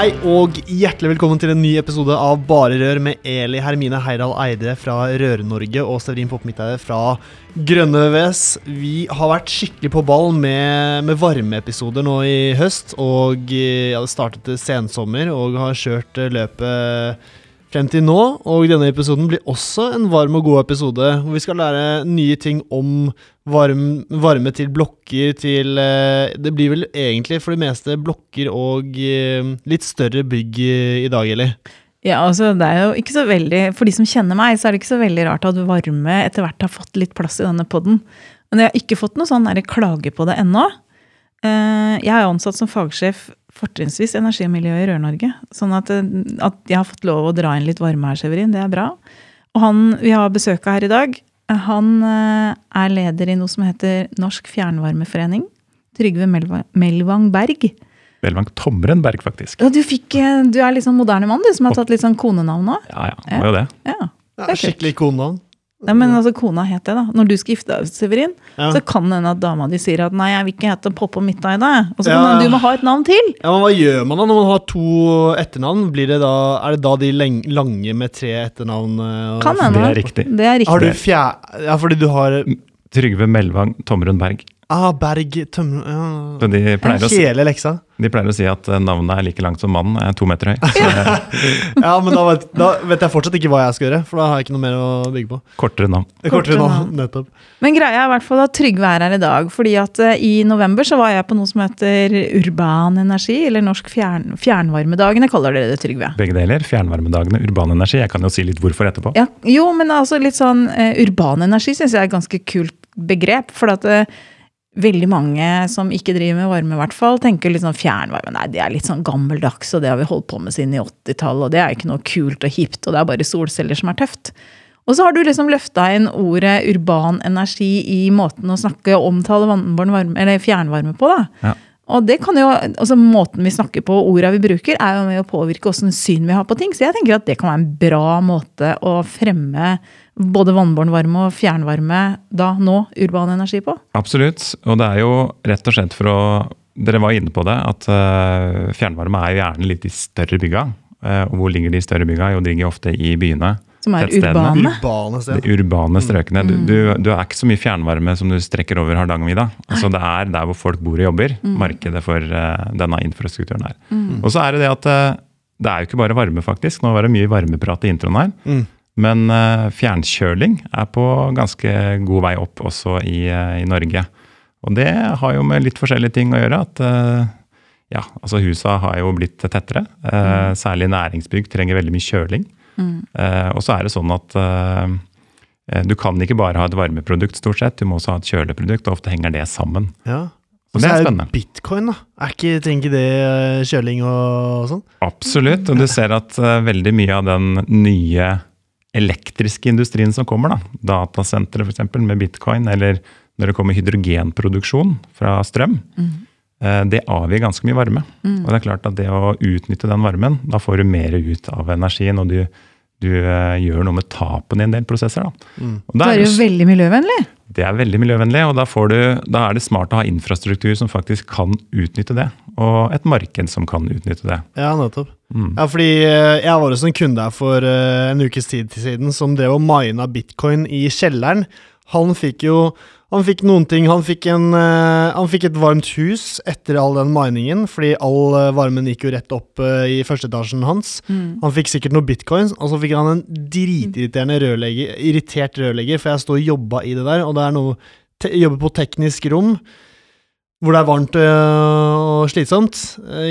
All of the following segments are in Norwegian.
Hei og hjertelig velkommen til en ny episode av Bare Rør med Eli Hermine Heidal Eide fra Rør-Norge og Severin Poppe-Midteide fra Grønne VVS. Vi har vært skikkelig på ball med, med varmeepisoder nå i høst. Og eh, ja, det startet sensommer og har kjørt eh, løpet frem til nå. Og denne episoden blir også en varm og god episode, hvor vi skal lære nye ting om varm, varme til blokker til eh, Det blir vel egentlig for det meste blokker og eh, litt større bygg i dag, eller? Ja, altså det er jo ikke så veldig, For de som kjenner meg, så er det ikke så veldig rart at varme etter hvert har fått litt plass i denne poden. Men jeg har ikke fått noe sånn klage på det ennå. Eh, jeg er ansatt som fagsjef fortrinnsvis energi og miljø i Rør-Norge. Sånn at, at, jeg har fått lov å dra inn litt varme her, Severin. Det er bra. Og han vi har besøk av her i dag, han eh, er leder i noe som heter Norsk fjernvarmeforening. Trygve Melvang Berg. Melvang Tomren Berg, faktisk. Ja, du, fikk, eh, du, er litt sånn moderne mann, du, som har tatt litt sånn konenavn nå? Ja, ja, var jo det. Ja, ja skikkelig konenavn. Nei, men altså, Kona het det, da. Når du skal gifte deg, Severin, ja. så kan det hende at dama di sier at 'nei, jeg vil ikke hete Poppe Midteide'. Og så kan ja. du må ha et navn til. Ja, men Hva gjør man da når man har to etternavn? Blir det da, er det da de lange med tre etternavn? Eh, kan hende. Det er riktig. Det er riktig. Har du fjær... Ja, fordi du har Trygve Melvang Tomrun Berg. Ah, Berg tøm... ja. de pleier, Hele leksa. de pleier å si at eh, navnet er like langt som mannen, er to meter høy. ja, men da vet, da vet, jeg fortsatt ikke hva jeg skal gjøre, for da har jeg ikke noe mer å bygge på. Kortere navn. Kortere, Kortere navn, nettopp. Men greia er i hvert fall at Trygve er her i dag, fordi at uh, i november så var jeg på noe som heter Urban Energi, eller Norsk fjern, Fjernvarmedagene, kaller dere det, Trygve? Begge deler. Fjernvarmedagene, Urban Energi. Jeg kan jo si litt hvorfor etterpå. Ja, jo, men altså litt sånn uh, Urban Energi syns jeg er et ganske kult begrep. for at uh, veldig mange som ikke driver med varme, i hvert fall, tenker litt sånn fjernvarme. Nei, det er litt sånn gammeldags, og det har vi holdt på med siden i 80-tallet, og det er ikke noe kult og hipt, og det er bare solceller som er tøft. Og så har du liksom løfta inn ordet urban energi i måten å snakke og omtale varme, eller fjernvarme på. da. Ja. Og det kan jo, altså Måten vi snakker på, orda vi bruker, er jo med å påvirke åssen syn vi har på ting. Så jeg tenker at det kan være en bra måte å fremme både vannbåren varme og fjernvarme da, nå, urban energi på? Absolutt. Og det er jo rett og slett for å Dere var inne på det, at uh, fjernvarme er jo gjerne litt i større bygga. Uh, og hvor ligger de større bygga? Jo, de ligger ofte i byene. Som er urbane? Urbane, de urbane strøkene. Mm. Du, du, er ikke så mye fjernvarme som du strekker over Hardangervidda. Altså, det er der hvor folk bor og jobber, mm. markedet for uh, denne infrastrukturen her. Mm. Og så er det det at det er jo ikke bare varme, faktisk. Nå var det mye varmeprat i introen her. Mm. Men uh, fjernkjøling er på ganske god vei opp også i, uh, i, Norge. Og det har jo med litt forskjellige ting å gjøre. at uh, ja, altså Husa har jo blitt tettere. Mm. Særlig næringsbygg trenger veldig mye kjøling. Mm. og så er det sånn at du kan ikke bare ha et varmeprodukt, stort sett. Du må også ha et kjøleprodukt, og ofte henger det sammen. Ja. Og så er det bitcoin, da. Er ikke, ikke det kjøling og sånn? Absolutt. Og du ser at veldig mye av den nye elektriske industrien som kommer. da, Datasentre f.eks. med bitcoin, eller når det kommer hydrogenproduksjon fra strøm. Mm. Det avgir ganske mye varme. Mm. Og det er klart at det å utnytte den varmen, da får du mer ut av energien. og du, du uh, gjør noe med tapene i en del prosesser. Da. Mm. det er jo veldig miljøvennlig. Det er veldig miljøvennlig, og da, du, da, er det smart å ha infrastruktur som faktisk kan utnytte det. Og et marked som kan utnytte det. Ja, nettopp. Mm. Ja, fordi eh, jeg var hos en kunde her for uh, en ukes tid siden som drev og mina bitcoin i kjelleren. Han fikk jo han fikk noen ting. Han fikk, en, uh, han fikk et varmt hus etter all den miningen, fordi all uh, varmen gikk jo rett opp uh, i førsteetasjen hans. Mm. Han fikk sikkert noen bitcoins, og så fikk han en dritirriterende rørlegger, irritert rørlegger, for jeg sto og jobba i det der, og det er noe Jobber på teknisk rom hvor det er varmt og slitsomt.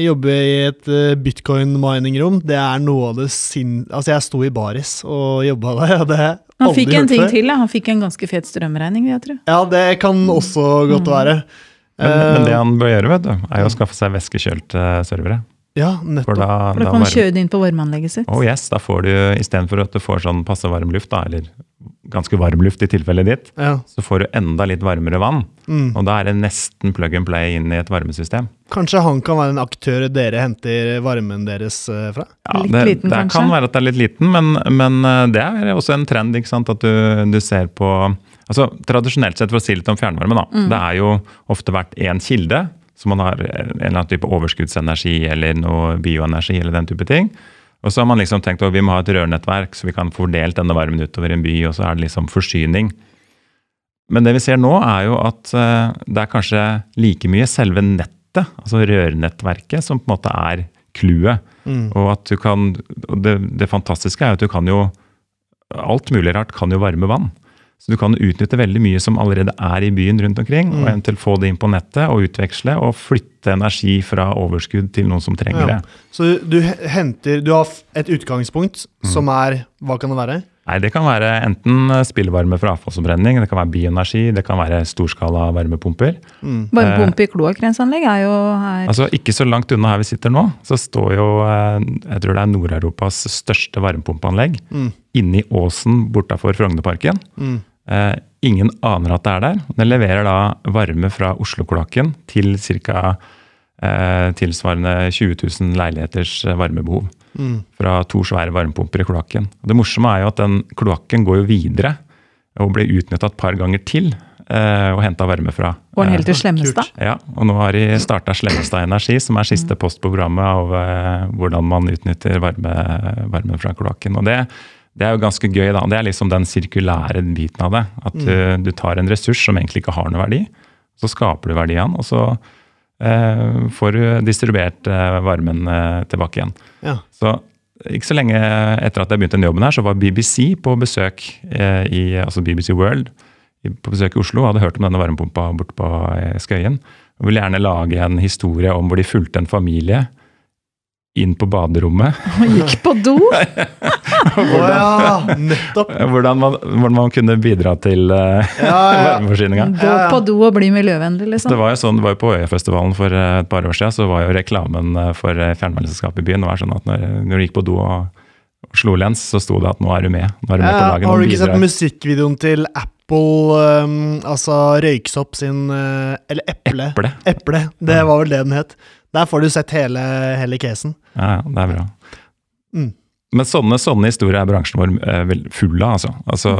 Jobbe i et bitcoin mining-rom, det er noe av det sinn... Altså, jeg sto i baris og jobba der, og det Han fikk en ting før. til, ja. Han fikk en ganske fet strømregning, jeg tror. Ja, det kan også godt være. Men, men det Eh, han bør gjøre, vet du, er jo å skaffe seg væskekjølte servere. Ja, For nettopp. da, For da da kan han kjøre det inn på varmeanlegget sitt. Oh yes, da får du istedenfor at du får sånn passe varm luft, da, eller ganske varm luft i tilfellet ditt, Ja. så får du enda litt varmere vann. Mm. Og da er det nesten plug and play inn i et varmesystem. Kanskje han kan være en aktør dere henter varmen deres eh, fra? Ja, Litt det, liten, det kan være at det er litt liten, men, men eh, det er også en trend. ikke sant, At du, du ser på altså Tradisjonelt sett, for å si litt om fjernvarme, da, Mm. det er jo ofte vært én kilde. Så man har en eller annen type overskuddsenergi eller noe bioenergi eller den type ting. Og så har man liksom tenkt at vi må ha et rørnettverk så vi kan fordelt denne varmen utover en by, og så er det liksom forsyning. Men det vi ser nå, er jo at eh, det er kanskje like mye selve nettet, altså rørnettverket, som på en måte er clouet. Mm. Og at du kan og det, det fantastiske er jo at du kan jo Alt mulig rart kan jo varme vann. Så du kan utnytte veldig mye som allerede er i byen rundt omkring, og eventuelt få det inn på nettet og utveksle og flytte energi fra overskudd til noen som trenger Ja. det. Så du henter Du har et utgangspunkt Mm. som er Hva kan det være? Nei, Det kan være enten spillvarme fra avfallsforbrenning, det kan være bioenergi, det kan være storskala varmepumper. Varmepumpe i kloakkrenseanlegg er jo her Altså Ikke så langt unna her vi sitter nå, så står jo eh, jeg tror det er Nord-Europas største varmepumpeanlegg Mm. inni åsen bortafor Frognerparken. Mm. Eh, ingen aner at det er der. Den leverer da varme fra Oslo-kloakken til ca. Eh, tilsvarende 20 000 leiligheters eh, varmebehov. Mm. Fra to svære varmepumper i kloakken. Det morsomme er jo at den kloakken går jo videre og blir utnytta et par ganger til eh, og henta varme fra. Går den helt til Slemmestad? Ja, og nå har de starta Slemmestad Energi, som er siste post på programmet av eh, hvordan man utnytter varme, varmen fra kloakken. Og det, det er jo ganske gøy, da. Det er liksom den sirkulære biten av det. At du, du tar en ressurs som egentlig ikke har noe verdi, så skaper du verdiene, og så eh, får du distribuert eh, varmen eh, tilbake igjen. Ja. Så ikke så lenge etter at jeg begynte den jobben her, så var BBC på besøk eh, i altså BBC World på besøk i Oslo og hadde hørt om denne varmepumpa borte på eh, Skøyen. Og ville gjerne lage en historie om hvor de fulgte en familie inn på baderommet. Og gikk på do! hvordan, ja, nettopp. Hvordan man, hvordan man kunne bidra til uh, Ja, ja. varmeforsyninga. Gå på do og bli miljøvennlig, Det liksom. var jo sånn, det var jo På Øyafestivalen for eh, et par år siden, så var jo reklamen eh, for eh, i byen var sånn at når, når du gikk på do og, og slo lens, så sto det at 'nå er du med'. Nå er du med på Ja, laget. har du ikke sett musikkvideoen til Apple, um, altså Røyksopp sin uh, Eller Eple. Eple. Eple, Det var vel det den het. Der får du sett hele, hele casen. Ja, det er bra. Mm. Men sånne, sånne historier er bransjen vår eh, full av. Altså. Altså,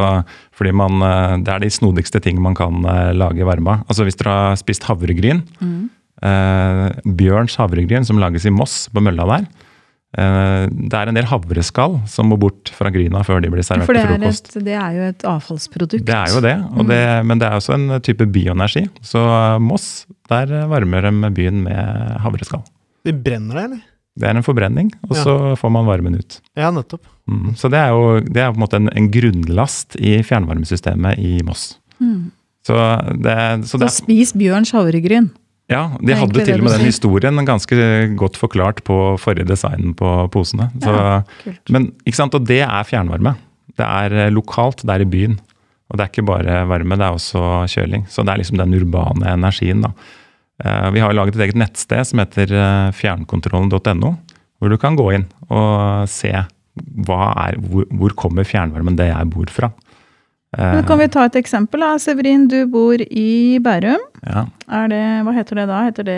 fordi man, eh, det er de snodigste ting man kan eh, lage varme av. Altså, hvis dere har spist havregryn, eh, Bjørns havregryn som lages i Moss, på mølla der. Eh, det er en del havreskall som må bort fra gryna før de blir servert For det til er, frokost. et, det er jo et avfallsprodukt. Det er jo det, og det, men det er også en type bioenergi. Så eh, Moss, der varmer de byen med havreskall. De brenner det, eller? Det er en forbrenning, og Ja. så får man varmen ut. Ja, nettopp. Mm. Så det er jo det er på en måte en, en grunnlast i fjernvarmesystemet i Moss. Så det, så Så det er, spis Bjørns havregryn. Ja, de hadde til og med den historien ganske godt forklart på forrige design på posene. Så, Ja, men, ikke sant, Og det er fjernvarme. Det er eh, lokalt, det er i byen. Og det er ikke bare varme, det er også kjøling. Så det er liksom den urbane energien, da. Eh, Vi har laget et eget nettsted som heter eh, fjernkontrollen.no, hvor du kan gå inn og se er, hvor, hvor kommer fjernvarmen det jeg bor fra. Eh, Men kan vi ta et eksempel? da? Severin, du bor i Bærum. ja. Er det, hva heter det da? Heter det,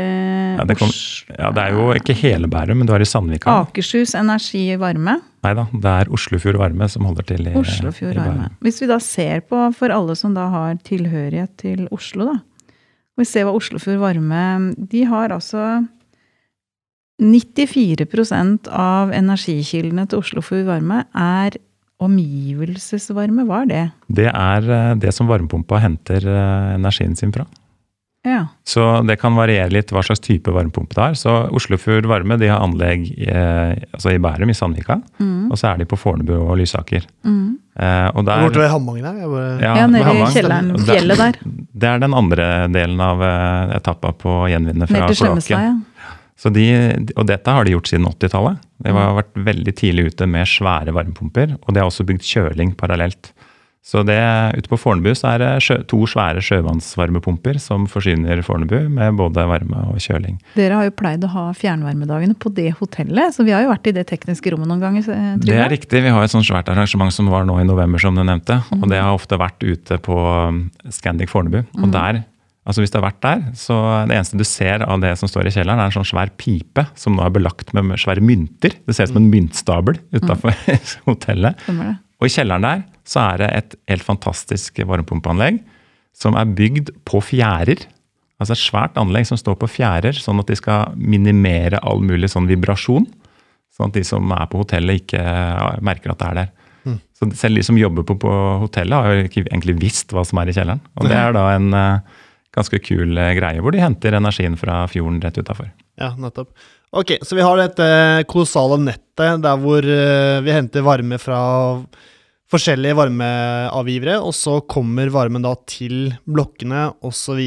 Ja, det, kom, ja, det er jo ikke hele Bærum, men du er i Sandvika. Akershus Energi Varme? Nei da, det er Oslofjord Varme som holder til i Oslofjord i. Varme. Hvis vi da ser på, for alle som da har tilhørighet til Oslo, da. Vi ser hva Oslofjord Varme De har altså 94% av energikildene til Oslofjord Varme er omgivelsesvarme. Hva er det? Det er eh, det som varmepumpa henter eh, energien sin fra. Ja. Så det kan variere litt hva slags type varmepumpe det er. Så Oslofjord Varme de har anlegg i, altså i Bærum, i Sandvika. Og så er de på Fornebu og Lysaker. Mm. Eh, og der, Borte ved Hammangen her. Bare, Ja, ja nede i kjelleren, fjellet der. Det er den andre delen av eh, etappa på å gjenvinne fra kloakken. ja. Så de, og dette har de gjort siden 80-tallet. De har vært veldig tidlig ute med svære varmepumper, og de har også bygd kjøling parallelt. Så det, ute på Fornebu så er det sjø, to svære sjøvannsvarmepumper som forsyner Fornebu med både varme og kjøling. Dere har jo pleid å ha fjernvarmedagene på det hotellet, så vi har jo vært i det tekniske rommet noen ganger. eh, Det er riktig. Vi har et sånt svært arrangement som var nå i november, som du nevnte. Og det har ofte vært ute på um, Scandic Fornebu. Og der, altså hvis du har vært der, så det eneste du ser av det som står i kjelleren, er en sånn svær pipe som nå er belagt med svære mynter. Det ser ut som en myntstabel utafor hotellet. Og i kjelleren der så er det et helt fantastisk varmepumpeanlegg som er bygd på fjærer. Altså et svært anlegg som står på fjærer, sånn at de skal minimere all mulig sånn vibrasjon. Sånn at de som er på hotellet, ikke merker at det er der. Så selv de som jobber på, på hotellet, har jo ikke egentlig visst hva som er i kjelleren. Og det er da en eh, ganske kul eh, greie, hvor de henter energien fra fjorden rett utafor. Ja, nettopp. Ok, så vi har dette kolossale nettet der hvor eh, vi henter varme fra forskjellige varmeavgivere, og så kommer varmen da til blokkene osv.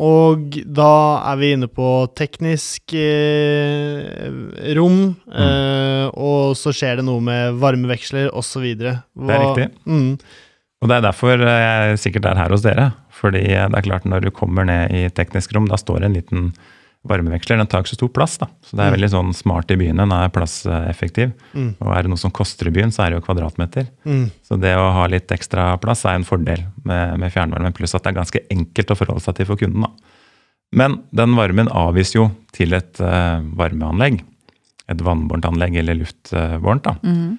Og da er vi inne på teknisk eh, rom, eh, og så skjer det noe med varmeveksler osv. Det er riktig. Mm, Og det er derfor jeg sikkert er her hos dere. Fordi det er klart når du kommer ned i teknisk rom, da står det en liten varmeveksler. Den tar ikke så stor plass, da. Så det er veldig sånn smart i byen. Den er plasseffektiv. Mm. Og er det noe som koster i byen, så er det jo kvadratmeter. mm, Så det å ha litt ekstra plass er en fordel med, med fjernvarme. Pluss at det er ganske enkelt å forholde seg til for kunden, da. Men den varmen avgis jo til et uh, varmeanlegg. Et vannbårent anlegg eller luftbårent. da. Mm.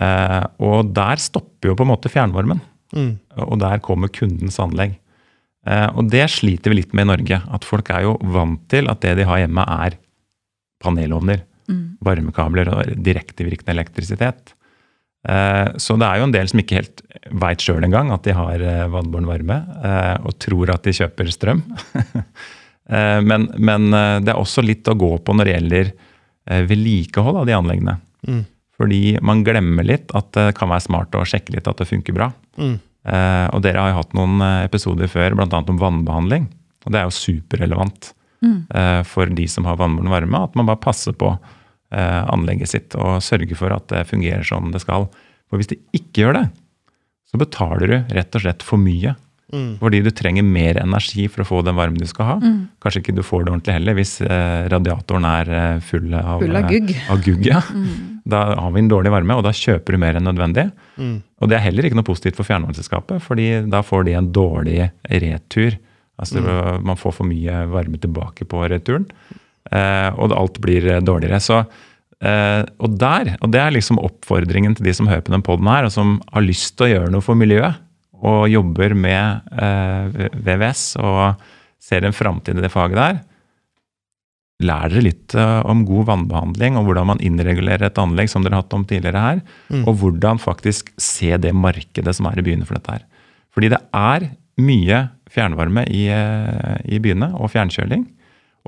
Uh, og der stopper jo på en måte fjernvarmen. mm, Og der kommer kundens anlegg. Eh, og det sliter vi litt med i Norge. At folk er jo vant til at det de har hjemme, er panelovner, Mm. varmekabler og direktevirkende elektrisitet. Eh, så det er jo en del som ikke helt veit sjøl engang at de har eh, vannbåren varme, og tror at de kjøper strøm. eh, men, men det er også litt å gå på når det gjelder eh, vedlikehold av de anleggene. mm, Fordi man glemmer litt at det kan være smart å sjekke litt at det funker bra. mm, og dere har jo hatt noen eh, episoder før, bl.a. om vannbehandling. Og det er jo superrelevant Mm. eh, for de som har vannbåren varme, at man bare passer på eh, anlegget sitt og sørger for at det fungerer som det skal. For hvis det ikke gjør det, så betaler du rett og slett for mye. mm, Fordi du trenger mer energi for å få den varmen du skal ha. Mm. Kanskje ikke du får det ordentlig heller hvis eh, radiatoren er eh, full av, Full av gugg. eh, av gugg ja. Mm. Da har vi en dårlig varme, og da kjøper du mer enn nødvendig. mm, Og det er heller ikke noe positivt for fjernvarmeselskapet, fordi da får de en dårlig retur. Altså Man får for mye varme tilbake på returen, eh, og alt blir eh, dårligere. Så, eh, og der, og det er liksom oppfordringen til de som hører på den poden her, og som har lyst til å gjøre noe for miljøet, og jobber med eh, VVS og ser en framtid i det faget der. Lær dere litt eh, om god vannbehandling og hvordan man innregulerer et anlegg, som dere har hatt om tidligere her. Mm. Og hvordan faktisk se det markedet som er i byene for dette her. Fordi det er mye fjernvarme i, eh, i byene, og fjernkjøling.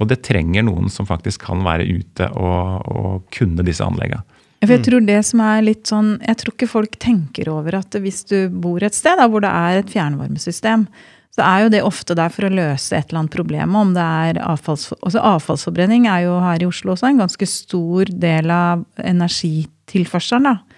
Og det trenger noen som faktisk kan være ute og, og kunne disse anleggene. For jeg tror det som er litt sånn, jeg tror ikke folk tenker over at hvis du bor et sted da, hvor det er et fjernvarmesystem, så er jo det ofte der for å løse et eller annet problem. Om det er avfalls, altså avfallsforbrenning er jo her i Oslo også en ganske stor del av energitilførselen. da.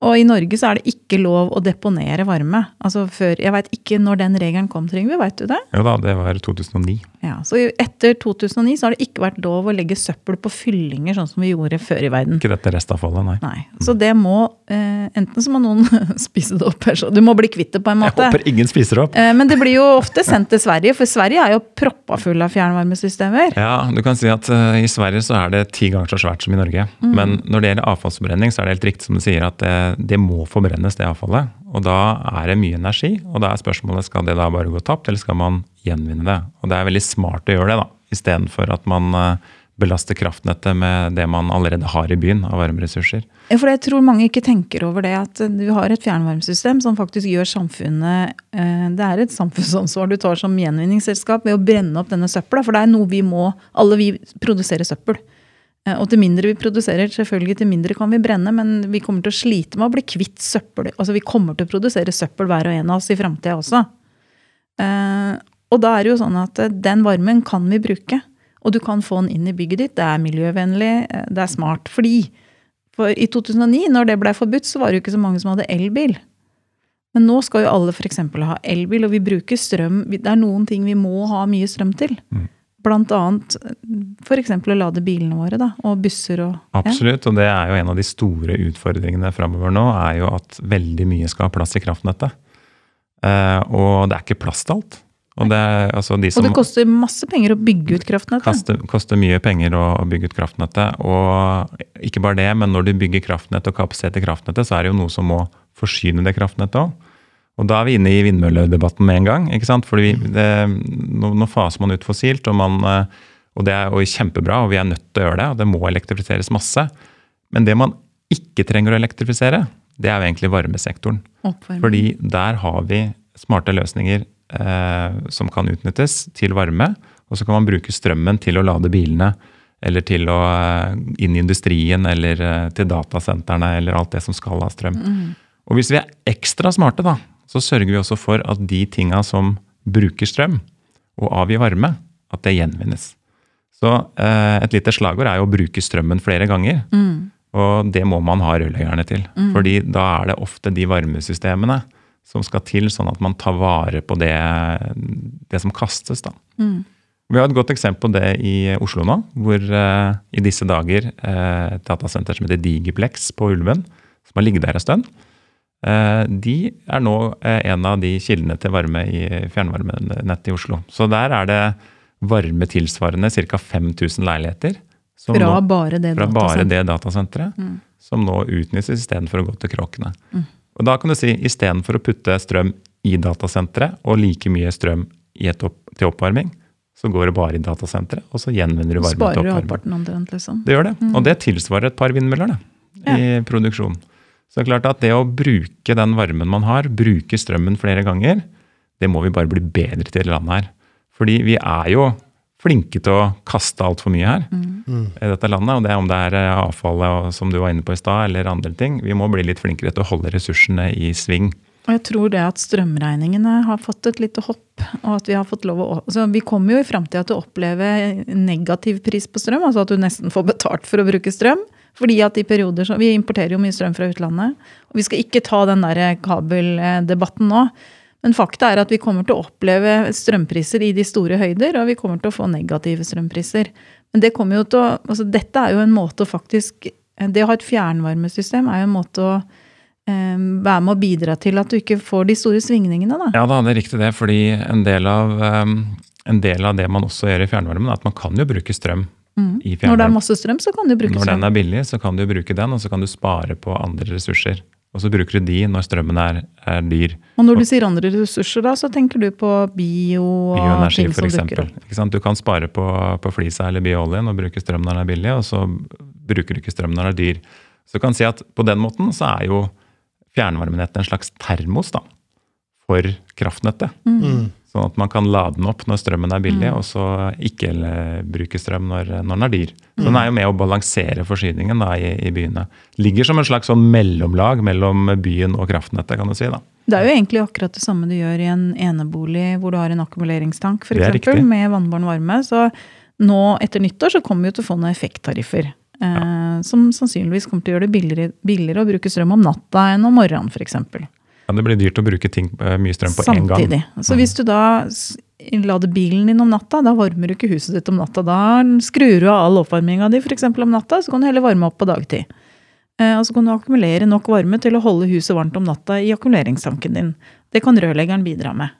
Og i Norge så er det ikke lov å deponere varme. Altså før, Jeg veit ikke når den regelen kom, Trygve. Veit du det? Jo da, det var 2009. Ja, så etter 2009 så har det ikke vært lov å legge søppel på fyllinger, sånn som vi gjorde før i verden. Ikke dette restavfallet, nei. Nei. Så det må eh, Enten så må noen spise det opp, eller så du må bli kvitt det på en måte. Jeg håper ingen spiser det opp. Eh, men det blir jo ofte sendt til Sverige, for Sverige er jo proppa full av fjernvarmesystemer. Ja, du kan si at eh, I Sverige så er det ti ganger så svært som i Norge. Men når det gjelder avfallsforbrenning, så er det helt riktig som du sier at det, det må forbrennes, det avfallet. Og da er det mye energi. Og da er spørsmålet skal det da bare gå tapt, eller skal man gjenvinne det. Og det er veldig smart å gjøre det, da, istedenfor at man eh, belaster kraftnettet med det man allerede har i byen av varmeressurser. Ja, For jeg tror mange ikke tenker over det at du har et fjernvarmesystem som faktisk gjør samfunnet eh, Det er et samfunnsansvar du tar som gjenvinningsselskap ved å brenne opp denne søpla. For det er noe vi må Alle vi produserer søppel. Eh, Og til mindre vi produserer, selvfølgelig til mindre kan vi brenne, men vi kommer til å slite med å bli kvitt søppel. Altså vi kommer til å produsere søppel hver og en av oss i framtida også. Eh, Og da er det jo sånn at eh, den varmen kan vi bruke. Og du kan få den inn i bygget ditt. Det er miljøvennlig, det er smart. Fordi for i 2009, når det ble forbudt, så var det jo ikke så mange som hadde elbil. Men nå skal jo alle f.eks. ha elbil, og vi bruker strøm. Det er noen ting vi må ha mye strøm til. Mm. Blant annet f.eks. å lade bilene våre, da. Og busser og ja. Absolutt, og det er jo en av de store utfordringene framover nå, er jo at veldig mye skal ha plass i kraftnettet. Eh, og det er ikke plass til alt. Og det, er, altså de Og det koster masse penger å bygge ut kraftnettet. koster, koster mye penger å, å bygge ut kraftnettet. Og ikke bare det, men når du bygger kraftnett og kapasitet i kraftnettet, så er det jo noe som må forsyne det kraftnettet òg. Og da er vi inne i vindmølledebatten med en gang. ikke sant? Fordi det, nå, nå faser man ut fossilt, og, man, eh, og det er jo kjempebra, og vi er nødt til å gjøre det. Og det må elektrifiseres masse. Men det man ikke trenger å elektrifisere, det er jo egentlig varmesektoren. Oppvarming. Fordi der har vi smarte løsninger eh, som kan utnyttes til varme. Og så kan man bruke strømmen til å lade bilene, eller til å eh, inn i industrien, eller eh, til datasentrene, eller alt det som skal ha strøm. Og hvis vi er ekstra smarte, da, så sørger vi også for at de tinga som bruker strøm og avgir varme, at det gjenvinnes. Så eh, et lite slagord er jo å bruke strømmen flere ganger. Og det må man ha rørleggerne til. Fordi da er det ofte de varmesystemene som skal til, sånn at man tar vare på det, det som kastes. da. Vi har et godt eksempel på det i Oslo nå, hvor eh, i disse dager eh, et datasenter som heter Digiplex på Ulven, som har ligget der en stund, de er nå eh, en av de kildene til varme i fjernvarmenettet i Oslo. Så der er det varme tilsvarende ca. 5000 leiligheter. Fra nå- bare det fra bare datasenteret. det datasenteret, som nå utnyttes istedenfor å gå til kråkene. Og da kan du si istedenfor å putte strøm i datasenteret og like mye strøm i et opp, til oppvarming, så går det bare i datasenteret, og så gjenvinner du varme Sparer til du oppvarming. halvparten omtrent, liksom. Det gjør det. Og det tilsvarer et par vindmøller det, i produksjon. Så det er klart at det å bruke den varmen man har, bruke strømmen flere ganger, det må vi bare bli bedre til i landet her. Fordi vi er jo flinke til å kaste altfor mye her i dette landet. Og det er om det er eh, avfallet som du var inne på i stad, eller andre ting. Vi må bli litt flinkere til å holde ressursene i sving. Og jeg tror det at strømregningene har fått et lite hopp. og at Vi har fått lov å, altså vi kommer jo i framtida til å oppleve negativ pris på strøm. Altså at du nesten får betalt for å bruke strøm. Fordi at i perioder så, Vi importerer jo mye strøm fra utlandet. og Vi skal ikke ta den der kabeldebatten nå. Men fakta er at vi kommer til å oppleve strømpriser i de store høyder, og vi kommer til å få negative strømpriser. Men det kommer jo til å, altså dette er jo en måte å faktisk Det å ha et fjernvarmesystem er jo en måte å eh, være med å bidra til at du ikke får de store svingningene. Da. Ja da, det er riktig det. Fordi en del av, en del av det man også gjør i fjernvarmen, er at man kan jo bruke strøm i Når det er masse strøm, så kan du bruke strøm. Når den er billig, så kan du bruke den, og så kan du spare på andre ressurser. Og så bruker du de når strømmen er, er dyr. Og når du sier andre ressurser, da, så tenker du på bio og Bioenergi ting som eksempel. dukker opp. Du kan spare på, på flisa eller biooljen og bruke strøm når den er billig, og så bruker du ikke strøm når den er dyr. Så du kan si at på den måten så er jo fjernvarmenettet en slags termos da, for kraftnettet. Sånn at man kan lade den opp når strømmen er billig, og så ikke bruke strøm når, når den er dyr. Så den er jo med å balansere forsyningen da, i, i byene. Ligger som en slags sånn mellomlag mellom byen og kraftnettet, kan du si. da. Det er jo egentlig akkurat det samme du gjør i en enebolig hvor du har en akkumuleringstank for eksempel, med vannbåren varme. Så nå etter nyttår så kommer vi til å få noen effekttariffer. Eh, som sannsynligvis kommer til å gjøre det billigere, billigere å bruke strøm om natta enn om morgenen f.eks. Ja, det blir dyrt å bruke ting, eh, mye strøm på én gang. Samtidig. Så hvis du da lader bilen din om natta, da varmer du ikke huset ditt om natta. Da skrur du av all oppvarminga di f.eks. om natta, så kan du heller varme opp på dagtid. Eh, og så kan du akkumulere nok varme til å holde huset varmt om natta i akkumuleringstanken din. Det kan rørleggeren bidra med.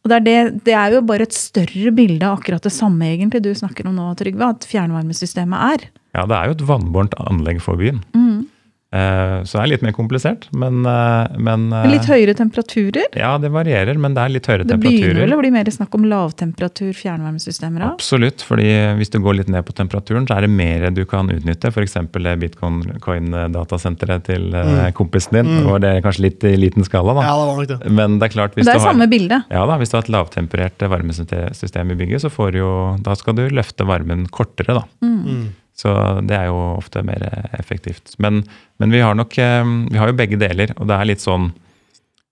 Og det er, det, det er jo bare et større bilde av akkurat det samme egentlig du snakker om nå, Trygve, at fjernvarmesystemet er. Ja, det er jo et vannbårent anlegg for byen. Mm. Eh, så det er litt mer komplisert, men, eh, men eh, Litt høyere temperaturer. Ja, det varierer, men det er litt høyere Det begynner vel å bli mer snakk om lavtemperatur fjernvarmesystemer da? Absolutt, fordi hvis du går litt ned på temperaturen, så er det mer du kan utnytte. F.eks. bitcoin-datasenteret til mm. kompisen din. Mm. Det er kanskje litt i liten skala, da. Ja, det var nok det. Men det er klart, hvis Det er du har samme bilde. ja da, hvis du har et lavtemperert varmesystem i bygget, så får du jo, da skal du løfte varmen kortere. da. Mm. Så det er jo ofte mer effektivt. Men, men vi har nok eh, vi har jo begge deler, og det er litt sånn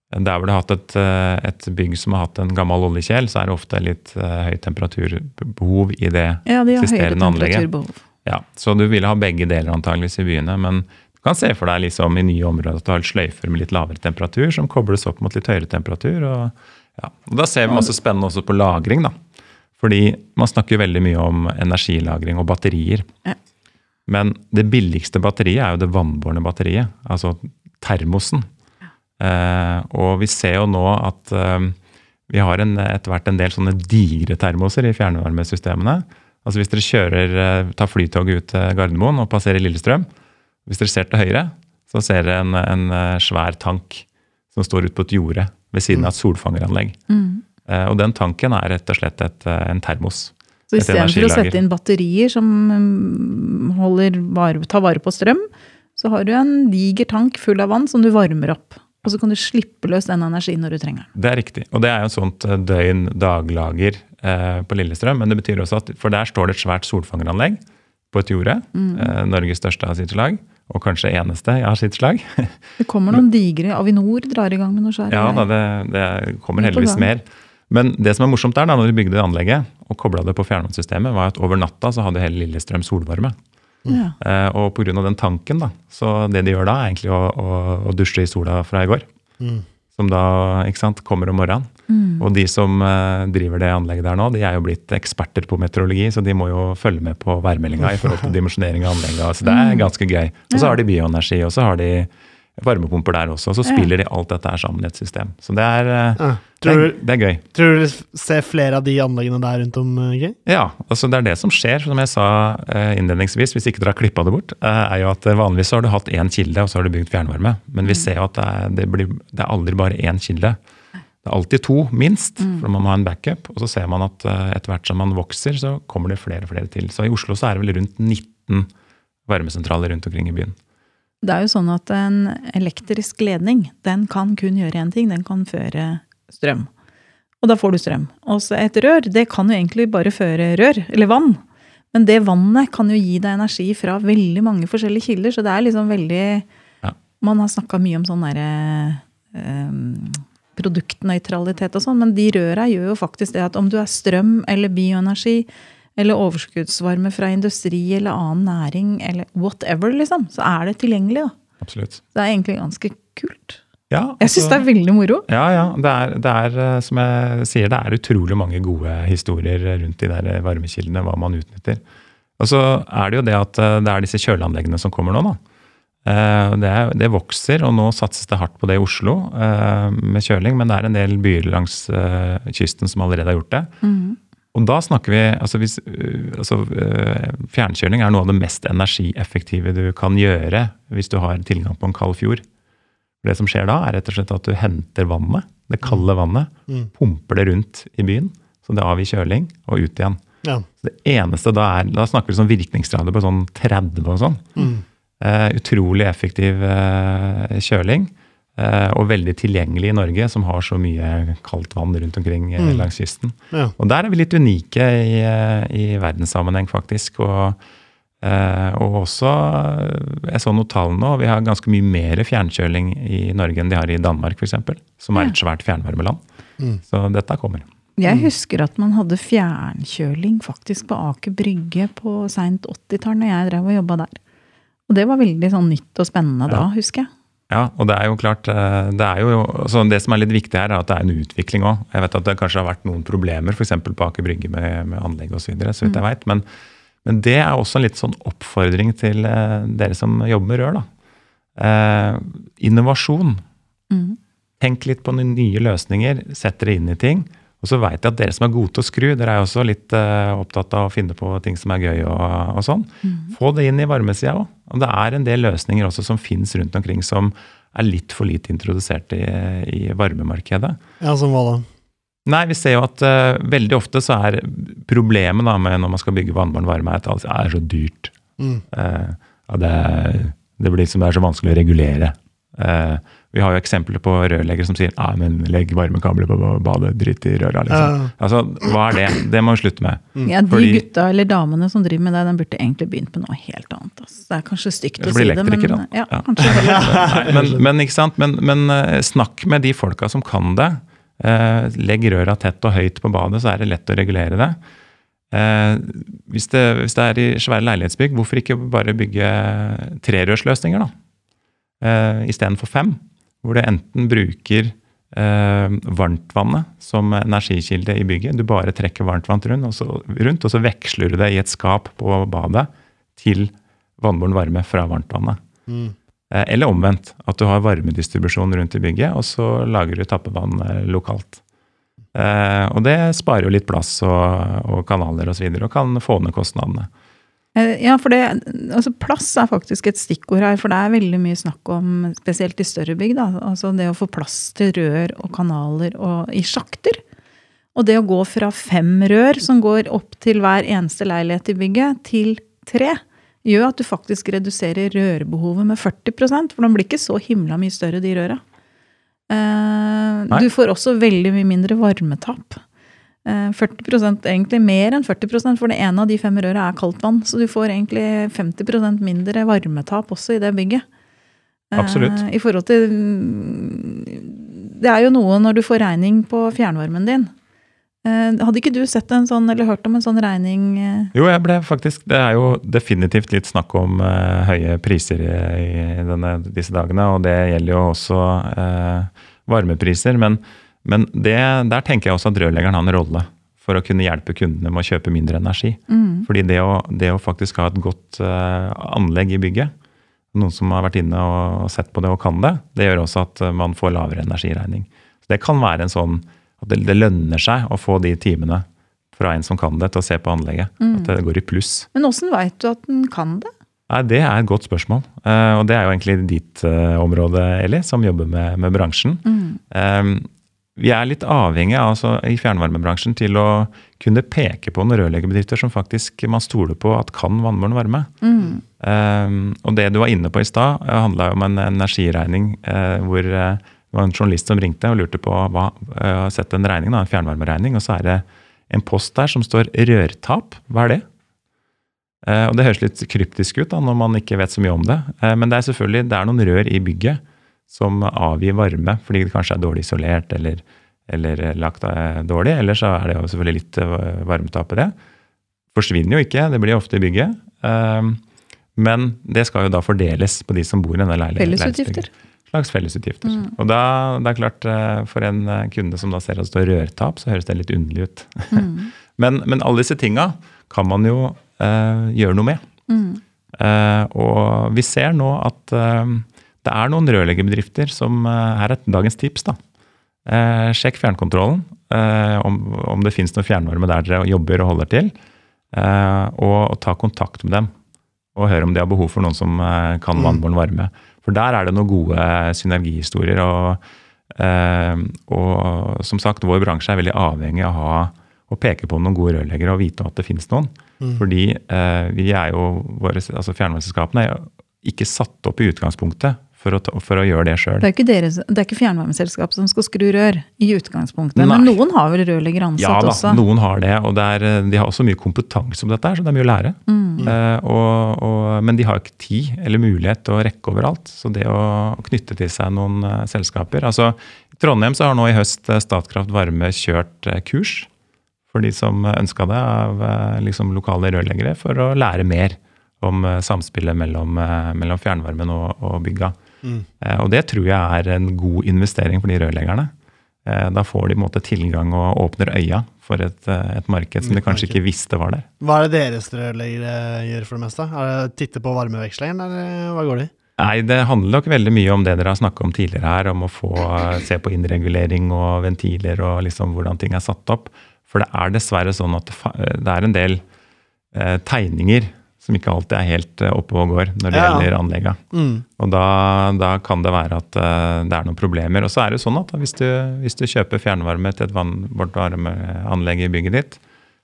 Der hvor du har hatt et, eh, et bygg som har hatt en gammel oljekjel, så er det ofte litt høy temperaturbehov i det Ja, de eksisterende anlegget. Ja, Så du ville ha begge deler antageligvis i byene. Men du kan se for deg liksom i nye områder at du har sløyfer med litt lavere temperatur som kobles opp mot litt høyere temperatur. og, ja. og Da ser vi masse spennende også på lagring. da. Fordi man snakker jo veldig mye om energilagring og batterier. Ja. Men det billigste batteriet er jo det vannbårne batteriet, altså termosen. Eh, og vi ser jo nå at eh, vi har en, etter hvert en del sånne digre termoser i fjernvarmesystemene. Altså Hvis dere kjører, eh, tar flytoget ut til Gardermoen og passerer Lillestrøm, hvis dere ser til høyre, så ser dere en, en eh, svær tank som står ute på et jorde ved siden av et solfangeranlegg. Mm. Eh, Og den tanken er rett og slett et, eh, en termos. Så istedenfor å sette inn batterier som mm, holder tar vare på strøm, så har du en diger tank full av vann som du varmer opp. Og så kan du slippe løs den energien når du trenger den. Det er riktig. Og det er jo et sånt eh, døgn-daglager eh, på Lillestrøm. Men det betyr også at For der står det et svært solfangeranlegg på et jorde. Eh, Norges største av sitt slag. Og kanskje eneste av sitt slag. Det kommer noen digre Avinor drar i gang med noe svært. Ja da, det, det kommer heldigvis mer. Men det som er morsomt der, da, når vi bygde det anlegget og kobla det på fjernvannssystemet, var at over natta så hadde hele Lillestrøm solvarme. Ja. Eh, og pga. den tanken, da, så det de gjør da, er egentlig å, å, å dusje i sola fra i går. Mm. Som da ikke sant, kommer om morgenen. Mm. Og de som eh, driver det anlegget der nå, de er jo blitt eksperter på meteorologi, så de må jo følge med på værmeldinga i forhold til dimensjonering av anlegget. Så det er Mm. ganske gøy. Og så har de bioenergi, og så har de varmepumper der også. Og så spiller de alt dette her sammen i et system. Så det er, eh, Ja. det Tror, er, det er gøy. tror du du ser flere av de anleggene der rundt om, eh, Ja, altså det er det som skjer, som jeg sa eh, innledningsvis, hvis ikke dere har klippa det bort. er jo at Vanligvis har du hatt én kilde, og så har du bygd fjernvarme. Men vi ser jo at det er, det blir, det er aldri bare én kilde. Det er alltid to, minst, for man må ha en backup. Og så ser man at etter hvert som man vokser, så kommer det flere og flere til. Så i Oslo så er det vel rundt 19 varmesentraler rundt omkring i byen. Det er jo sånn at en elektrisk ledning, den kan kun gjøre én ting. Den kan føre strøm. Og da får du strøm. Og så et rør, det kan jo egentlig bare føre rør, eller vann. Men det vannet kan jo gi deg energi fra veldig mange forskjellige kilder, så det er liksom veldig Ja. Man har snakka mye om sånn derre um, produktnøytralitet og sånn, men de røra gjør jo faktisk det at om du er strøm eller bioenergi, eller overskuddsvarme fra industri eller annen næring, eller whatever, liksom, så er det tilgjengelig. da. Absolutt. Det er egentlig ganske kult. Ja, Jeg syns altså- det er veldig moro. Ja, ja. Det er, det er, eh, som jeg sier, det er utrolig mange gode historier rundt de der varmekildene, hva man utnytter. Og så er det jo det at eh, det er disse kjøleanleggene som kommer nå, da. Eh, Det, er, det vokser, og nå satses det hardt på det i Oslo eh, med kjøling, men det er en del byer langs kysten som allerede har gjort det. Og da snakker vi altså hvis, øh, altså, øh, Fjernkjøling er noe av det mest energieffektive du kan gjøre hvis du har tilgang på en kald fjord. Det som skjer da, er rett og slett at du henter vannet, det kalde vannet, Mm. pumper det rundt i byen, så det avgir kjøling, og ut igjen. Ja. Så det eneste da er, Da snakker vi sånn virkningsgrader på sånn 30 og sånn. Mm. Uh, utrolig effektiv uh, kjøling. Eh, og veldig tilgjengelig i Norge, som har så mye kaldt vann rundt omkring eh, Mm. langs kysten. Ja. Og der er vi litt unike i, eh, i verdenssammenheng, faktisk. Og, eh, og også Jeg så noen tall nå, vi har ganske mye mer fjernkjøling i Norge enn de har i Danmark, f.eks. Som er et svært fjernvarmeland. Mm. Så dette kommer. Jeg husker at man hadde fjernkjøling faktisk på Aker Brygge på seint 80-tall, når jeg drev og jobba der. Og det var veldig sånn nytt og spennende da, husker jeg. Ja, og det er jo klart eh, Det, er jo, altså det som er litt viktig her, er at det er en utvikling òg. Jeg vet at det kanskje har vært noen problemer f.eks. på Aker Brygge med, med anlegg osv., så, videre, så vidt jeg vet. Men, men det er også en litt sånn oppfordring til eh, dere som jobber med rør. da. Eh, innovasjon. Mm. Tenk litt på nye løsninger, sett dere inn i ting. Og så vet jeg at dere som er gode til å skru, dere er også litt eh, opptatt av å finne på ting som er gøy og, og sånn. Få det inn i varmesida òg. Og det er en del løsninger også som fins rundt omkring som er litt for lite introdusert i, i varmemarkedet. ja, som hva da? Nei, vi ser jo at uh, veldig ofte så er problemet da med når man skal bygge vannbåren varme, at det er så dyrt. Mm. Uh, det, det blir liksom det er så vanskelig å regulere. Eh, vi har jo eksempler på rørleggere som sier nei, men legg varmekabler på badet, drit i røra. liksom. Uh. Altså, Hva er det? Det må vi slutte med. Ja, De Fordi- gutta eller damene som driver med det, de burde egentlig begynt med noe helt annet. Altså. Det er kanskje stygt å si det, men da. ja, Ja. kanskje men, men, ikke sant? Men, men eh, snakk med de folka som kan det. Eh, legg røra tett og høyt på badet, så er det lett å regulere det. Eh, hvis, det hvis det er i svære leilighetsbygg, hvorfor ikke bare bygge trerørsløsninger, da? Eh, istedenfor fem. Hvor du enten bruker eh, varmtvannet som energikilde i bygget. Du bare trekker varmtvann rundt, og så, rundt, og så veksler du det i et skap på badet til vannbåren varme fra varmtvannet. Mm. Eh, eller omvendt, at du har varmedistribusjon rundt i bygget, og så lager du tappevann eh, lokalt. Eh, og det sparer jo litt plass og, og kanaler osv. Og, så videre, og kan få ned kostnadene. Ja, for det, altså Plass er faktisk et stikkord her. For det er veldig mye snakk om, spesielt i større bygg, da, altså det å få plass til rør og kanaler og, i sjakter. Og det å gå fra fem rør som går opp til hver eneste leilighet i bygget, til tre, gjør at du faktisk reduserer rørbehovet med 40% for de blir ikke så himla mye større, de røra. Eh, du får også veldig mye mindre varmetap. Eh, 40% egentlig mer enn 40 for det ene av de fem røra er kaldt vann. Så du får egentlig 50% mindre varmetap også i det bygget. Eh, Absolutt. I forhold til Det er jo noe når du får regning på fjernvarmen din. Eh, hadde ikke du sett en sånn, eller hørt om en sånn regning? Eh? Jo, jeg ble faktisk Det er jo definitivt litt snakk om uh, høye priser i, i denne, disse dagene. Og det gjelder jo også uh, varmepriser. Men, men det, der tenker jeg også at rørleggeren har en rolle for å kunne hjelpe kundene med å kjøpe mindre energi. Mm. Fordi det å, det å, faktisk ha et godt uh, anlegg i bygget, noen som har vært inne og sett på det og kan det, det gjør også at man får lavere energiregning. Så det kan være en sånn at det, det, lønner seg å få de timene fra en som kan det, til å se på anlegget. Mm. At det går i pluss. Men åssen veit du at den kan det? Nei, Det er et godt spørsmål. Uh, og det er jo egentlig ditt uh, område, Eli, som jobber med, med bransjen. Mm. Um, vi er litt avhengige altså, i fjernvarmebransjen til å kunne peke på noen rørleggerbedrifter som faktisk man stoler på at kan vannbåren varme. Mm. Um, og det du var inne på i stad, handla om en energiregning uh, hvor det var en journalist som ringte og lurte på hva Jeg har sett en regning, da, en fjernvarmeregning, og så er det en post der som står 'rørtap'. Hva er det? Uh, og Det høres litt kryptisk ut da, når man ikke vet så mye om det. Eh, men det er selvfølgelig det er noen rør i bygget som avgir varme fordi det kanskje er dårlig isolert eller, eller lagt dårlig. Eller så er det jo selvfølgelig litt eh, varmetap i det. Forsvinner jo ikke, det blir ofte i bygget. Men det skal jo da fordeles på de som bor i denne leiligheten. Fellesutgifter slags fellesutgifter. Mm. Og da, det er klart, eh, For en eh, kunde som da ser at det står rørtap, så høres det litt underlig ut. Mm. men, men, alle disse tinga kan man jo eh, gjøre noe med. Mm. Eh, og vi ser nå at eh, det er noen rørleggerbedrifter som eh, Her er dagens tips. da. sjekk fjernkontrollen, om, om, det finnes noe fjernvarme der dere jobber og holder til. og, og ta kontakt med dem og høre om de har behov for noen som kan mm. vannbåren varme. For der er det noen gode synergihistorier. Og, eh, og som sagt, vår bransje er veldig avhengig av å, ha, å peke på noen gode rørleggere og vite at det finnes noen. Mm. Fordi eh, vi er jo, våre, altså fjernvarmeselskapene er jo ikke satt opp i utgangspunktet for å, for å, gjøre det sjøl. Det det er ikke fjernvarmeselskap som skal skru rør i utgangspunktet. Nei. Men noen har vel rørlegger ansatt ja, da, også? Ja, noen har det. Og det er, de har også mye kompetanse om dette, så det er mye å lære. Mm. Uh, og, og, men de har ikke tid eller mulighet til å rekke overalt. Så det å knytte til seg noen uh, selskaper altså I Trondheim så har nå i høst eh, Statkraft Varme kjørt uh, kurs for de som ønska det, av liksom lokale rørleggere, for å lære mer om samspillet mellom, mellom fjernvarmen og, og bygga. Mm. Og det tror jeg er en god investering for de rørleggerne. Eh, da får de en måte tilgang og åpner øya for et, eh, et marked som de kanskje ikke visste var der. Hva er det deres rørleggere gjør for det meste? Er det Titte på varmeveksleren, eller hva går det i? Nei, Det handler nok veldig mye om det dere har snakka om tidligere her, om å få se på innregulering og ventiler og liksom hvordan ting er satt opp. For det er dessverre sånn at det er en del eh, tegninger som ikke alltid er helt eh, oppe og går når det ja. gjelder anlegga. Mm. Og da, da, kan det være at uh, det er noen problemer. Og så er det sånn at hvis du, hvis du kjøper fjernvarme til et varmeanlegg i bygget ditt,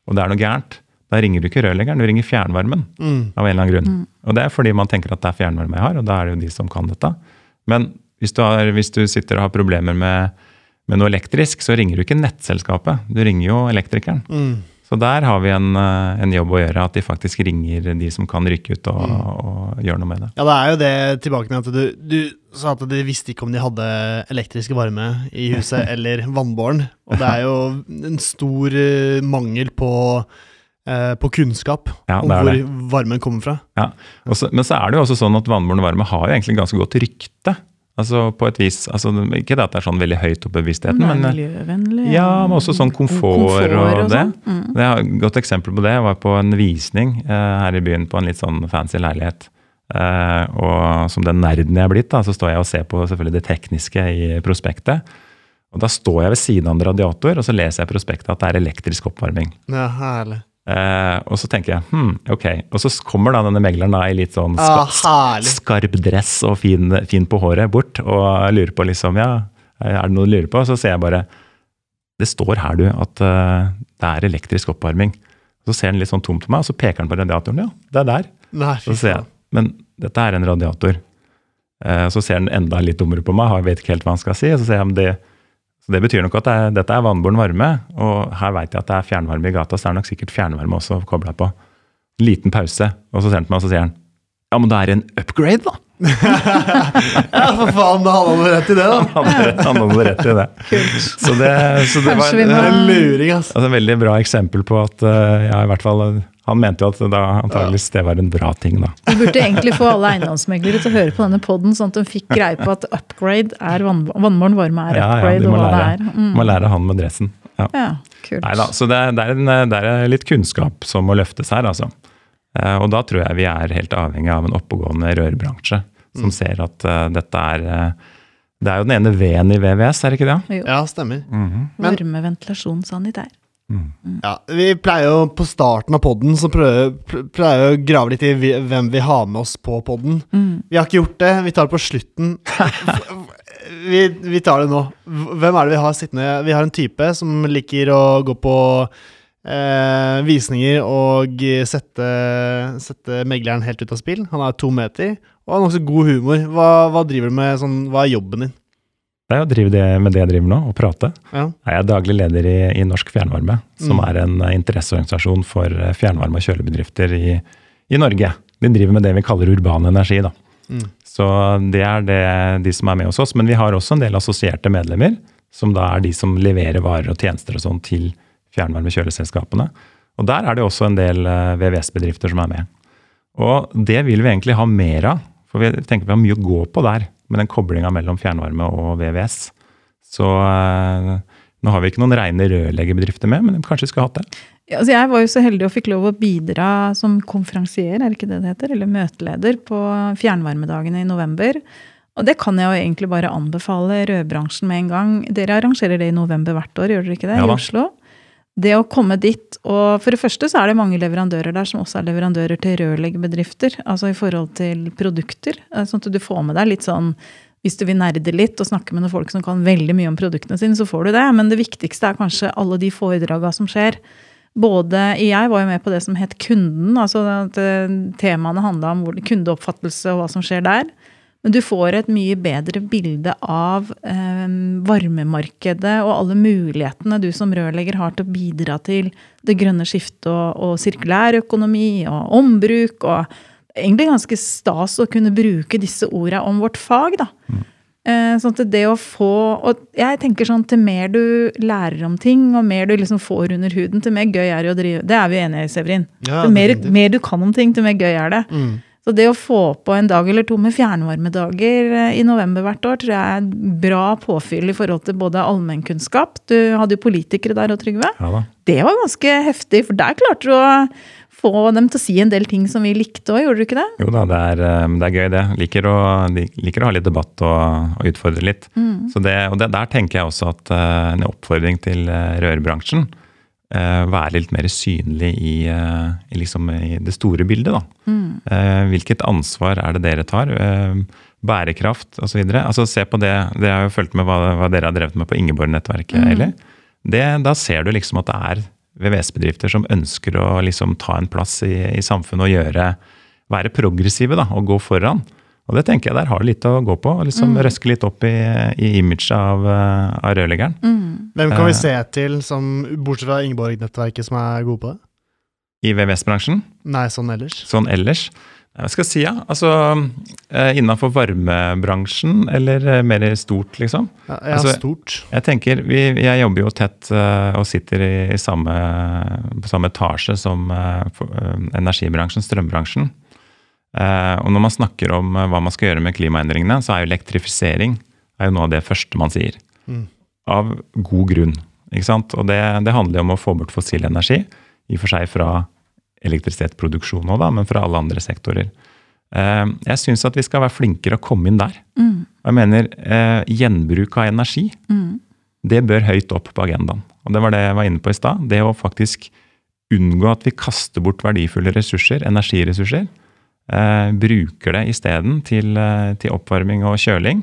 og det er noe gærent, da ringer du ikke rørleggeren, du ringer fjernvarmen. Mm. av en eller annen grunn. Mm. Og det er fordi man tenker at det er fjernvarme jeg har, og da er det jo de som kan dette. Men hvis du, har, hvis du sitter og har problemer med, med, noe elektrisk, så ringer du ikke nettselskapet, du ringer jo elektrikeren. Så der har vi en, eh, en, jobb å gjøre, at de faktisk ringer de som kan rykke ut og, mm. og gjøre noe med det. Ja, det er jo det tilbake med at du, du sa at de visste ikke om de hadde elektrisk varme i huset eller vannbåren. Og det er jo en stor uh, mangel på eh, på kunnskap Ja, om hvor det. varmen kommer fra. Ja. Og så- men så er det jo også sånn at vannbåren varme har jo egentlig ganske godt rykte. Altså på et vis, altså Ikke det at det er sånn veldig høyt oppe i bevisstheten, men eh, miljøvennlig. Ja, men også sånn komfort, og, det. sånn. Mm. Det er Et godt eksempel på det Jeg var på en visning eh, her i byen på en litt sånn fancy leilighet. Eh, og som den nerden jeg er blitt, da, så står jeg og ser på selvfølgelig det tekniske i prospektet. Og Da står jeg ved siden av en radiator og så leser jeg prospektet at det er elektrisk oppvarming. Ja, herlig. Eh, og så tenker jeg hm, ok. Og så kommer da denne megleren da i litt sånn Ja, ska, herlig. skarp dress og fin, fin på håret bort og lurer på liksom ja, er det noe du lurer på? Så ser jeg bare det står her du at uh, det er elektrisk oppvarming. Så ser den litt sånn tom på meg, og så peker den på radiatoren. Ja, det er der. Nei, Så ser jeg, men dette er en radiator. Eh, så ser den enda litt dummere på meg, jeg vet ikke helt hva han skal si. og Så ser jeg om det, så det betyr nok at det dette er vannbåren varme, og her vet jeg at det er fjernvarme i gata, så det er nok sikkert fjernvarme også kobla på. Liten pause, og så ser han på meg og så sier han ja, men det er en upgrade, da! Ja, for faen, da hadde han rett i det, da. Han hadde han hadde rett i det. Så det, så det var er en luring, altså. altså, et veldig bra eksempel på at eh, ja, i hvert fall eh, Han mente jo at da antageligvis det var en bra ting, da. Vi burde egentlig få alle eiendomsmeglere til å høre på denne poden, sånn at de fikk greie på at upgrade er vann, vannmålen varme er Ja, ja, upgrade, og hva hva det lære, er. Mm. må lære han med dressen. Ja. Ja, kult. Neida, så det, det, er en, det er litt kunnskap som må løftes her, altså. Eh, Og da tror jeg vi er helt avhengig av en oppegående rørbransje som ser at uh, dette er uh, Det er jo den ene V-en i VVS, er det ikke det? Jo. Ja, stemmer. Mm -hmm. Varme, ventilasjon, sanitær. Ja, Vi pleier jo på starten av podden så prøver, pleier å grave litt i hvem vi har med oss på podden. Mm. Vi har ikke gjort det. Vi tar det på slutten. vi, vi tar det nå. Hvem er det vi har sittende? Vi har en type som liker å gå på eh, visninger og sette, sette megleren helt ut av spill. Han er to meter og har nokså god humor. Hva, hva driver du med? Sånn, hva er jobben din? Det er å drive det med det jeg driver nå, og prate. Ja. Jeg er daglig leder i, i Norsk Fjernvarme, som Mm. er en eh, interesseorganisasjon for eh, fjernvarme- og kjølebedrifter i, i Norge. De driver med det vi kaller urban energi. da. Mm. Så det er det, de som er med hos oss. Men vi har også en del assosierte medlemmer, som da er de som leverer varer og tjenester og sånn til fjernvarme-kjøleselskapene. Og der er det også en del eh, VVS-bedrifter som er med. Og det vil vi egentlig ha mer av, for vi tenker vi har mye å gå på der med den koblinga mellom fjernvarme og VVS. Så eh, nå har vi ikke noen reine rørleggerbedrifter med, men kanskje vi skulle hatt det. Ja, altså jeg var jo så heldig og fikk lov å bidra som konferansier, er det ikke det det heter? Eller møteleder på fjernvarmedagene i november. Og det kan jeg jo egentlig bare anbefale rødbransjen med en gang. Dere arrangerer det i november hvert år, gjør dere ikke det? Ja I. Oslo. Det å komme dit, og for det første så er det mange leverandører der som også er leverandører til rørleggerbedrifter. Altså i forhold til produkter. eh, Sånn at du får med deg litt sånn hvis du vil nerde litt og snakke med noen folk som kan veldig mye om produktene sine, så får du det. Men det viktigste er kanskje alle de foredraga som skjer. Både, Jeg var jo med på det som het Kunden. altså at eh, Temaene handla om kundeoppfattelse og hva som skjer der. Men du får et mye bedre bilde av eh, varmemarkedet og alle mulighetene du som rørlegger har til å bidra til det grønne skiftet og, og sirkulærøkonomi og ombruk. og Egentlig ganske stas å kunne bruke disse orda om vårt fag. da. Eh, sånn at det å få Og jeg tenker sånn til mer du lærer om ting, og mer du liksom får under huden, til mer gøy er det å drive Det er vi enige i, Severin. Ja, til mer, mer du kan om ting, til mer gøy er det. Mm. Så det å få på en dag eller to med fjernvarmedager eh, i november hvert år, tror jeg er bra påfyll i forhold til både allmennkunnskap Du hadde jo politikere der og Trygve. Ja da. Det var ganske heftig, for der klarte du å få dem til å si en del ting som vi likte òg, gjorde du ikke det? Jo da, det er, eh, det er gøy, det. Liker å, liker å ha litt debatt og, og utfordre litt. Så det, og det, der tenker jeg også at eh, en oppfordring til rørbransjen Være litt mer synlig i, eh, i, liksom, i det store bildet. Da. Eh, hvilket ansvar er det dere tar? Eh, bærekraft osv. Altså, se på det, det har jo fulgt med hva, hva dere har drevet med på Ingeborg-nettverket. Det, da ser du liksom at det er VVS-bedrifter som ønsker å liksom ta en plass i, i samfunnet og gjøre, være progressive da, og gå foran. Og det tenker jeg der har det litt å gå på. liksom Røske litt opp i, i imaget av, eh, av rørleggeren. Hvem kan vi Eh. se til, som, bortsett fra Ingeborg-nettverket, som er gode på det? I VVS-bransjen. Nei, sånn ellers. Sånn ellers. Hva skal jeg si, ja? Altså eh, Innafor varmebransjen, eller mer stort, liksom? Ja, ja Altså, stort. Jeg tenker, vi, Jeg jobber jo tett og sitter i, samme, på samme etasje som energibransjen, strømbransjen. Eh, og når man snakker om eh, hva man skal gjøre med klimaendringene, så er jo elektrifisering er jo noe av det første man sier. Mm. Av god grunn. ikke sant? Og det, det handler jo om å få bort fossil energi, i og for seg fra elektrisitetsproduksjon òg, men fra alle andre sektorer. Eh, jeg syns at vi skal være flinkere å komme inn der. Mm. jeg mener eh, gjenbruk av energi, det bør høyt opp på agendaen. Og det var det jeg var inne på i stad. Det å faktisk unngå at vi kaster bort verdifulle ressurser, energiressurser. Eh, bruker det isteden til, eh, til oppvarming og kjøling.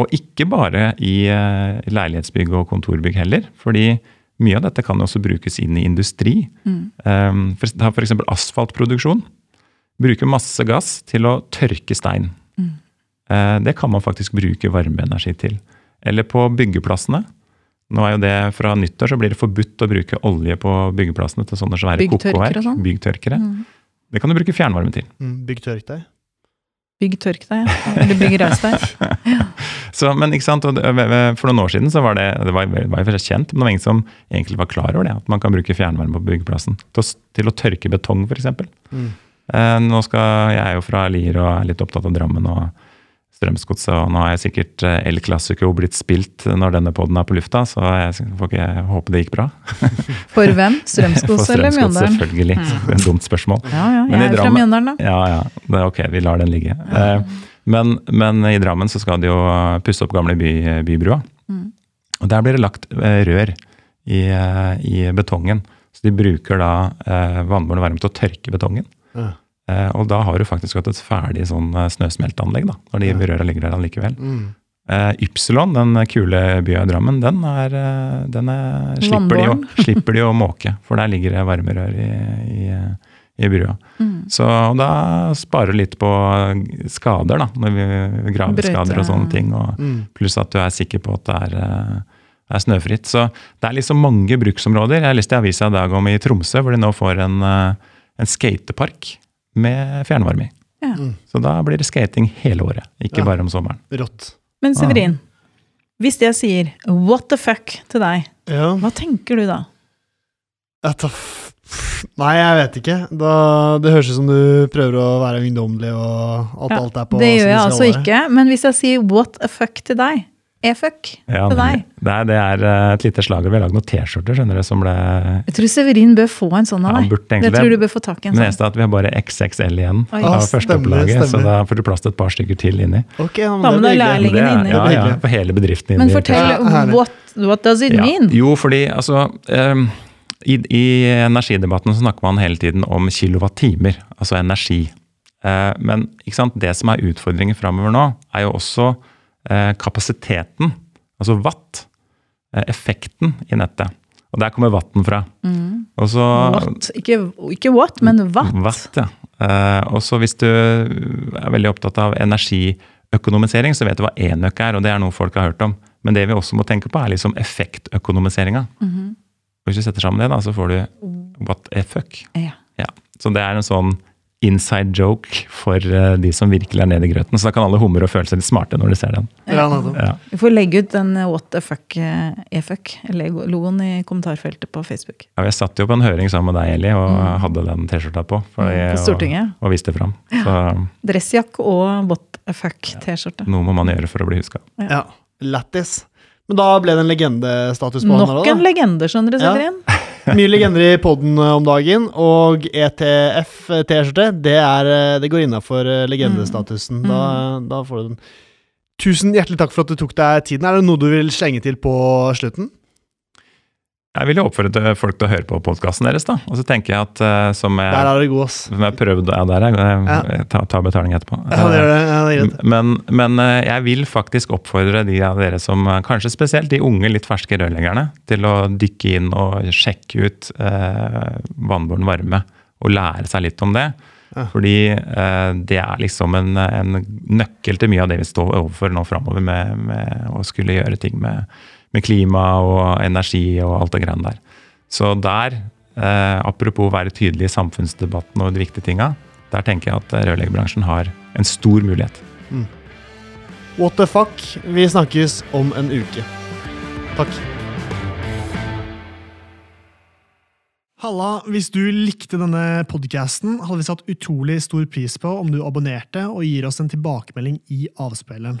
Og ikke bare i eh, leilighetsbygg og kontorbygg heller. fordi mye av dette kan også brukes inn i industri. Um, for, ta f.eks. asfaltproduksjon. Bruker masse gass til å tørke stein. Eh, det kan man faktisk bruke varmeenergi til. Eller på byggeplassene. Nå er jo det Fra nyttår så blir det forbudt å bruke olje på byggeplassene til sånne svære kokeverk. og sånn. Byggtørkere. Det kan du bruke fjernvarme til. Mm, Bygg tørk deg. Bygg tørk deg, ja. Eller bygg reisdeig. ja. Så, men ikke sant, og For noen år siden så var det det var, var kjent, men det var ingen som egentlig var klar over det. At man kan bruke fjernvarme på byggeplassen til å, til å tørke betong, f.eks. Mm. Eh, nå skal, jeg er jo fra Lier og er litt opptatt av Drammen og Strømsgodset. Og nå har jeg sikkert eh, El Classico blitt spilt når denne poden er på lufta, så jeg får ikke håpe det gikk bra. For hvem? For Strømsgodset eller Strømsgodset, Mjøndalen? Selvfølgelig. Det er et dumt spørsmål. Ja, ja, jeg er fra Mjøndalen, da. Ja, ja. Det er ok, vi lar den ligge. Eh, men, men i Drammen så skal de jo pusse opp gamle by, bybrua. Og der blir det lagt eh, rør i, i betongen. Så de bruker da eh, vannbåren varme til å tørke betongen. Ja. Eh, og da har du faktisk hatt et ferdig sånn snøsmeltanlegg, da, når de røra ligger der allikevel. Mm. Eh, Ypsilon, den kule bya i Drammen, den, er, eh, den er, slipper, de å, slipper de å måke. For der ligger det varmerør i, i, i brua. Mm. Så og da sparer du litt på skader, da, når vi graveskader og sånne ting. Og Mm. pluss at du er sikker på at det er, eh, er snøfritt. Så det er liksom mange bruksområder. Jeg har lyst til å avise i dag om i Tromsø, hvor de nå får en, eh, en skatepark med fjernvarme i. Ja. Mm. Så da blir det skating hele året, ikke Ja. bare om sommeren. Rått. Men Severin, hvis jeg sier what the fuck til deg, Ja. hva tenker du da? Nei, jeg vet ikke. Da, det høres ut som du prøver å være ungdommelig og at alt er på Det gjør jeg altså ikke, men hvis jeg sier what a fuck til deg, e-fuck Ja, til deg. det, er, det er eh, et lite slager. Vi har lagd noen T-skjorter skjønner du, som ble Jeg tror Severin bør få en sånn av han deg. burde egentlig Jeg tror du bør få tak i en Men det sånn. eneste er at vi har bare XXL igjen Oi. av førsteopplaget, første opplaget, så da får du plass til et par stykker til inni. Ok, ja, men Da må det du ha hyggelig. lærlingen Det er- inni. Ja, ja, for hele bedriften Men fortell, what, what does it Ja. mean? Jo, fordi altså um, i, I energidebatten så snakker man hele tiden om kilowattimer, altså energi. Uh, men ikke sant, det som er utfordringen framover nå, er jo også kapasiteten, altså watt. eh, effekten i nettet. Og der kommer watten fra. Og så, watt. Ikke, ikke watt, men watt. Watt, ja. Eh, og så hvis du er veldig opptatt av energiøkonomisering, så vet du hva enøk er, og det er noe folk har hørt om. Men det vi også må tenke på, er liksom effektøkonomiseringa. Mm Hvis du setter sammen det, da, så får du what a fuck. Ja. Ja. Så det er en sånn inside joke for eh, de som virkelig er nede i grøten. Så da kan alle humre og føle seg litt smarte når de ser den. Ja. Ja. Vi får legge ut den eh, what the fuck, eh, e-fuck, logoen i kommentarfeltet på Facebook. Ja, jeg satt jo på en høring sammen med deg, Eli, og hadde den T-skjorta på. For, Mm, på Stortinget. Og, og viste fram. Så Dressjakke og what the fuck T-skjorte. noe må man gjøre for å bli huska. Ja. Lættis. Men da ble det en legendestatus på han Nok en legende, skjønner du, Ja. Severin. Mye legender i poden om dagen, og ETF-T-skjorte, det, eh, det går innafor legendestatusen. Da, da får du den. Tusen hjertelig takk for at du tok deg tiden. Er det noe du vil slenge til på slutten? Jeg vil jo oppfordre folk til å høre på podkasten deres, da. Og så tenker jeg at uh, som jeg, Der er det god, ass. som jeg prøvde Ja, der er jeg. Jeg tar, tar betaling etterpå. Ja, det gjør det. Ja, det gjør det. Men, men uh, jeg vil faktisk oppfordre de av dere som eh, kanskje spesielt de unge, litt ferske rørleggerne, til å dykke inn og sjekke ut uh, vannbåren varme og lære seg litt om det. Ja. Fordi det er liksom en, en nøkkel til mye av det vi står overfor nå framover med, med å skulle gjøre ting med, med klima og energi og alt det greiene der. Så der, eh, apropos å være tydelig i samfunnsdebatten og de viktige tinga, Der tenker jeg at eh, rørleggerbransjen har en stor mulighet. What the fuck? Vi snakkes om en uke. Takk. Halla, hvis du likte denne podcasten, hadde vi satt utrolig stor pris på om du abonnerte og gir oss en tilbakemelding i avspilleren.